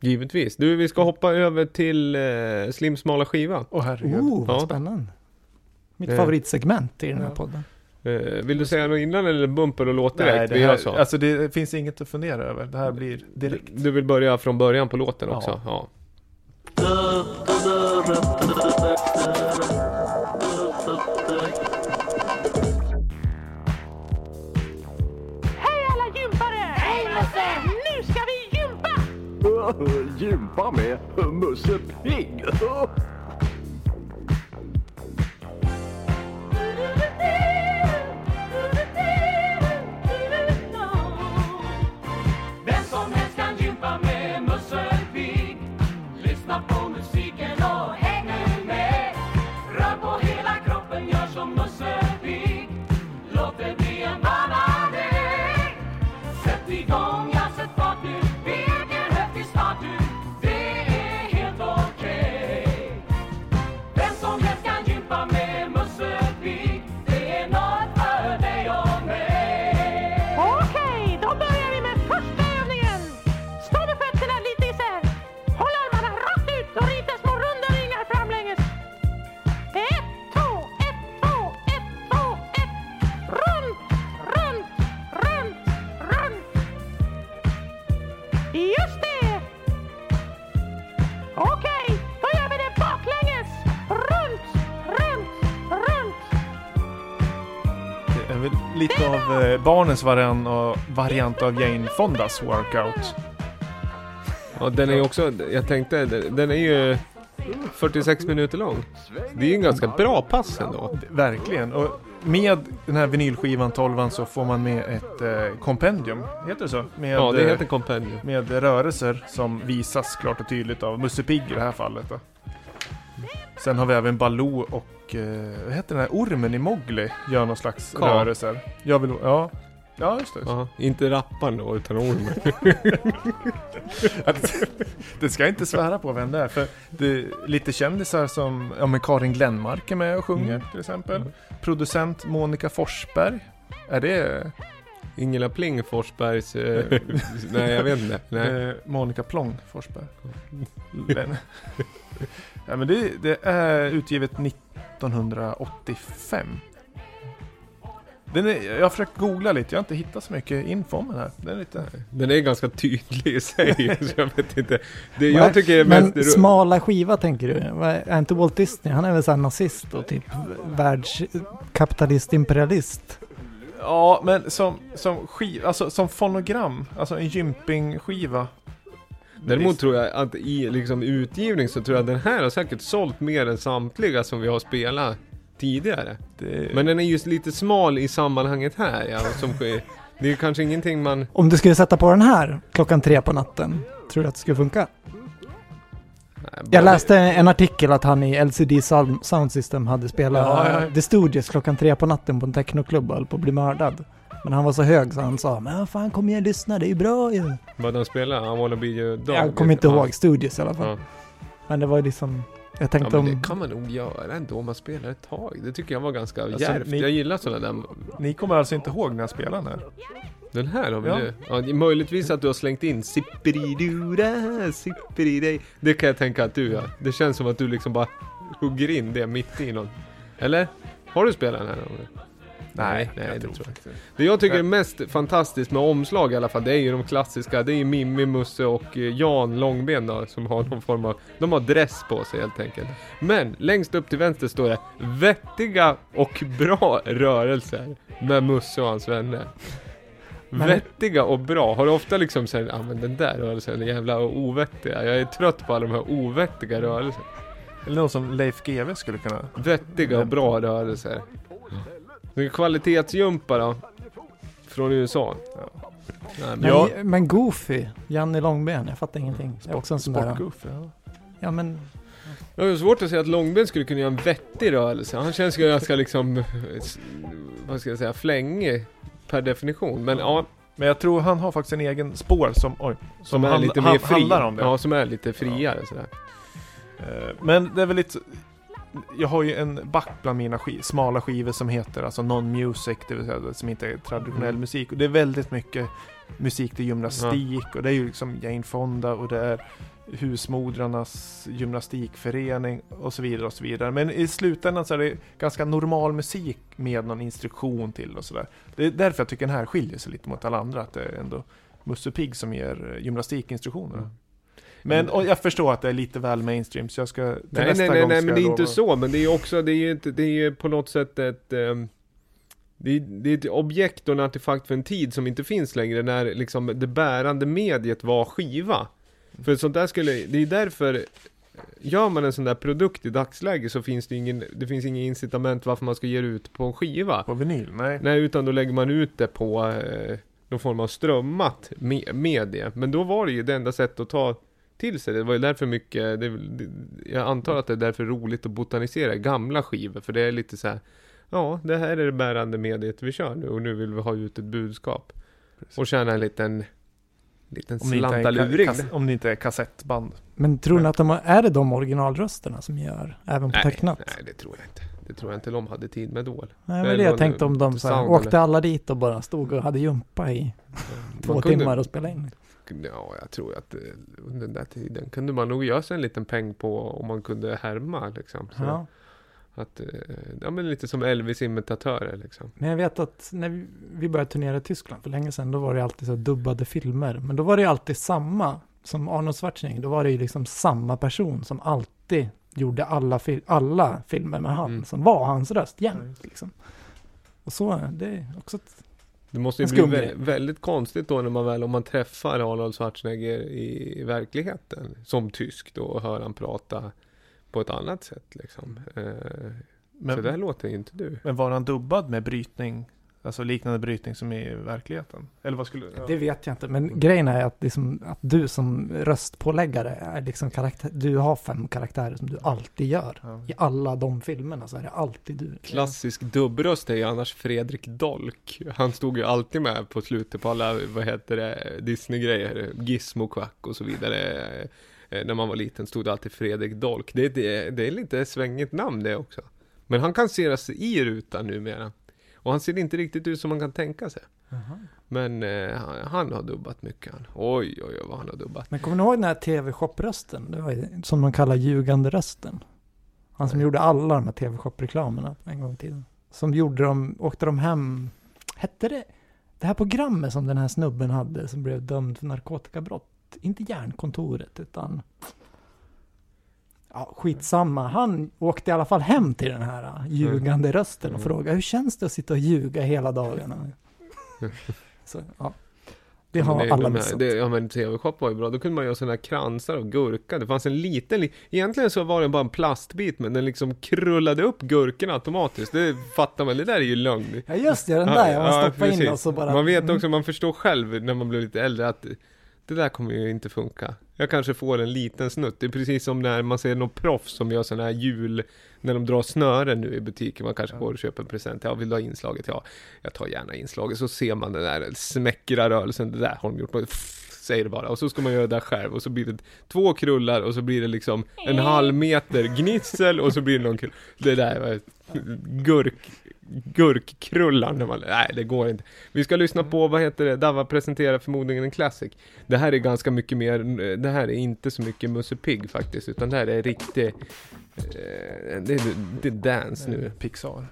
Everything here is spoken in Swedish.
Givetvis. Du, vi ska hoppa över till eh, Slim smala skiva. Åh herregud. Oh, vad Ja. spännande. Mitt Eh. favoritsegment i den här Ja. podden. Eh, vill du säga något innan eller bumper och låt direkt? Nej, det här, så. alltså det finns inget att fundera över. Det här blir direkt. Du vill börja från början på låten Ja. också? Ja. Hej Gympa med Musse Pigg. av eh, barnens variant av, variant av Jane Fondas workout. ja, den är ju också, jag tänkte, den är ju 46 minuter lång. Det är ju en ganska bra pass ändå. Verkligen. Och med den här vinylskivan 12 så får man med ett eh, kompendium. Heter det så? Med, Ja, det eh, heter Compendium. med rörelser som visas klart och tydligt av Musse Pigg i det här fallet. Då. Sen har vi även Baloo och, eh, vad heter den här ormen i Mowgli? Gör någon slags Ka. rörelser. Jag vill, ja. Ja, just det. Ja, inte rapparen då, utan ormen. Det ska jag inte svära på vem det är. För det är lite kändisar som, ja men Karin Glenmark är med och sjunger Mm. till exempel. Producent Monica Forsberg. Är det Ingela Pling Forsbergs... Eh, nej, jag vet inte. Nej. eh, Monica Plong Forsberg? Ja, men det, det är utgivet 1985. Den är, jag har försökt googla lite, jag har inte hittat så mycket info om den här. Den är lite... Den är ganska tydlig i sig, så jag vet inte. Det jag tycker är Men mest... smala skiva tänker du? Är inte Walt Disney? Han är väl såhär nazist och typ världskapitalist, imperialist? Ja, men som, som skiv, alltså som fonogram, alltså en gympingskiva. Däremot tror jag att i liksom utgivning så tror jag att den här har säkert sålt mer än samtliga som vi har spelat tidigare. det, Men den är just lite smal i sammanhanget här ja, som sker. Det är kanske ingenting man... Om du skulle sätta på den här klockan tre på natten, tror du att det skulle funka? Jag läste en artikel att han i LCD Sound System hade spelat Ja, ja, ja. The Stooges klockan tre på natten på en technoklubb och höll på att bli mördad. Men han var så hög så han sa Men fan kom igen lyssna, det är ju bra ju. Vad den spelar? I wanna be your dog. Jag kommer inte Ja. ihåg Stooges i alla fall. Ja. Men det var ju liksom, jag Ja, tänkte men om... det kan man nog göra ändå om man spelar ett tag. Det tycker jag var ganska Alltså, djärvt. ni- Jag gillar sådana där. Ni kommer alltså inte ihåg när jag spelade den här? Den här har vi Ja. nu. Ja, möjligtvis att du har slängt in Sipperidura, Sipperidej. Det kan jag tänka att du gör. Det känns som att du liksom bara hugger in det mitt i något. Eller? Har du spelat den här någon gång? Nej, nej, det tror jag inte. Det jag tycker är mest fantastiskt med omslag i alla fall, det är ju de klassiska. Det är ju Mimmi, Musse och eh, Jan Långben då, som har någon form av... De har dress på sig helt enkelt. Men längst upp till vänster står det Vettiga och bra rörelser med Musse och hans vänner. Men- Vettiga och bra. Har du ofta liksom sagt, ja men den där rörelsen är jävla ovettiga. Jag är trött på alla de här ovettiga rörelserna. Eller någon som Leif GW skulle kunna... Vettiga och bra rörelser. Är kvalitetsjumpa då. Från USA. Nej, men Men, Ja. men Goofy, Janne Långben, jag fattar ingenting. Det är också en sån där... Sportgoof, ja. Ja men, Jag har svårt att säga att Långben skulle kunna göra en vettig rörelse. Han känns ju ganska liksom, vad ska jag säga, flängig per definition. Men ja, Men jag tror han har faktiskt en egen spår som, oj, som, som är hand- lite mer fri. handlar om det. Ja, som är lite friare sådär. Eh, Men det är väl lite... Jag har ju en back bland mina sk smala skivor som heter alltså non-music, det vill säga som inte är traditionell Mm. musik. Och det är väldigt mycket musik till gymnastik och det är ju liksom Jane Fonda och det är husmodrarnas gymnastikförening och så vidare och så vidare. Men i slutändan så är det ganska normal musik med någon instruktion till och sådär. Det är därför jag tycker den här skiljer sig lite mot alla andra, att det är ändå Musse Pigg som ger eh, gymnastikinstruktionerna. Mm. Men och jag förstår att det är lite väl mainstream, så jag ska till Nej, nästa nej, nej, gång nej ska men det är inte så. Men det är ju också, det är ju inte, det är på något sätt ett... ehm, det är, det är ett objekt och en artefakt för en tid som inte finns längre när liksom det bärande mediet var skiva. För sånt där skulle, det är därför Gör man en sån där produkt i dagsläget så finns det ingen, det finns ingen incitament varför man ska ge det ut på en skiva. På vinyl? Nej. Nej, utan då lägger man ut det på eh, någon form av strömmat me- medie. Men då var det ju det enda sättet att ta till sig det. Var ju därför mycket, det, jag antar att det är därför roligt att botanisera gamla skivor. För det är lite så här, ja, det här är det bärande mediet vi kör nu och nu vill vi ha ut ett budskap. Och tjäna en liten, liten Om det, inte är, slantaluring. om det inte är kassettband. Men tror ni att de har, är det de originalrösterna som gör även på Nej, tecknat? nej, det tror jag inte. Det tror jag inte de hade tid med då. Nej, men det jag tänkte om de så här, åkte alla dit och bara stod och hade jumpa i två Man kunde- timmar och spelade in. Ja, jag tror att eh, under den där tiden kunde man nog göra sig en liten peng på om man kunde härma liksom. Så Ja. Att, eh, ja men lite som Elvis imitatörer liksom. Men jag vet att när vi- började turnera i Tyskland för länge sedan, då var det alltid så här dubbade filmer. Men då var det ju alltid samma, som Arnold Schwarzenegger, då var det ju liksom samma person som alltid gjorde alla, fil- alla filmer med han, Mm. som var hans röst jämt liksom. Och så, det är också ett, Det måste ju bli vä- väldigt konstigt då när man väl, om man träffar Arnold Schwarzenegger i, i verkligheten. Som tysk då och hör han prata på ett annat sätt liksom. Eh, Men, så där låter ju inte du. men var han dubbad med brytning? Alltså liknande brytning som i verkligheten? Eller vad skulle... Ja. det vet jag inte. Men grejen är att, liksom, att du som röstpåläggare är liksom karaktär, du har fem karaktärer som du alltid gör. Ja. I alla de filmerna så är det alltid du. Klassisk dubbröst är ju annars Fredrik Dolk. Han stod ju alltid med på slutet på alla, vad heter det, Disney-grejer. Gizmo Quack och så vidare. Eh, När man var liten stod det alltid Fredrik Dolk. Det, det, det är lite svängigt namn det också. Men han kan se sig i rutan numera. Och han ser inte riktigt ut som man kan tänka sig. Men eh, han, han har dubbat mycket han. Oj, oj, oj vad han har dubbat. Men kommer ni ihåg den här tv-shop-rösten? Det var ju, som de kallar ljugande rösten. Han som gjorde alla de här tv-shop-reklamerna en gång i tiden. Som gjorde dem, åkte de hem, hette det, det här programmet som den här snubben hade som blev dömd för narkotikabrott. Inte järnkontoret utan, ja skitsamma. Han åkte i alla fall hem till den här äh, ljugande rösten och Mm. frågade hur känns det att sitta och ljuga hela dagarna? Så, ja. Det har men alla missat. det, Ja men TV-shop var ju bra, då kunde man göra sådana här kransar av gurka. Det fanns en liten, li- egentligen så var det bara en plastbit men den liksom krullade upp gurkorna automatiskt. Det fattar man, det där är ju lögn. Ja just det, den där ja, man Ja, stoppar in precis. och så bara... Man vet Mm. också, man förstår själv när man blir lite äldre att det där kommer ju inte funka. Jag kanske får en liten snutt. Det är precis som när man ser någon proffs som gör sådana här jul, när de drar snören nu i butiken. Man kanske går och köper en present. Ja, vill du ha inslaget? Ja, jag tar gärna inslaget. Så ser man den där smäckra rörelsen. Det där har de gjort. på- Säger det bara. Och så ska man göra det där själv. Och så blir det två krullar och så blir det liksom en halv meter gnissel och så blir det någon krull. Det där var gurk, gurkkrullan. När man, nej, det går inte. Vi ska lyssna på, vad heter det, Dava presenterar förmodligen en classic. Det här är ganska mycket mer, det här är inte så mycket Musse Pigg faktiskt, utan det här är riktig, eh, det, är- det är dance nu. Pixar.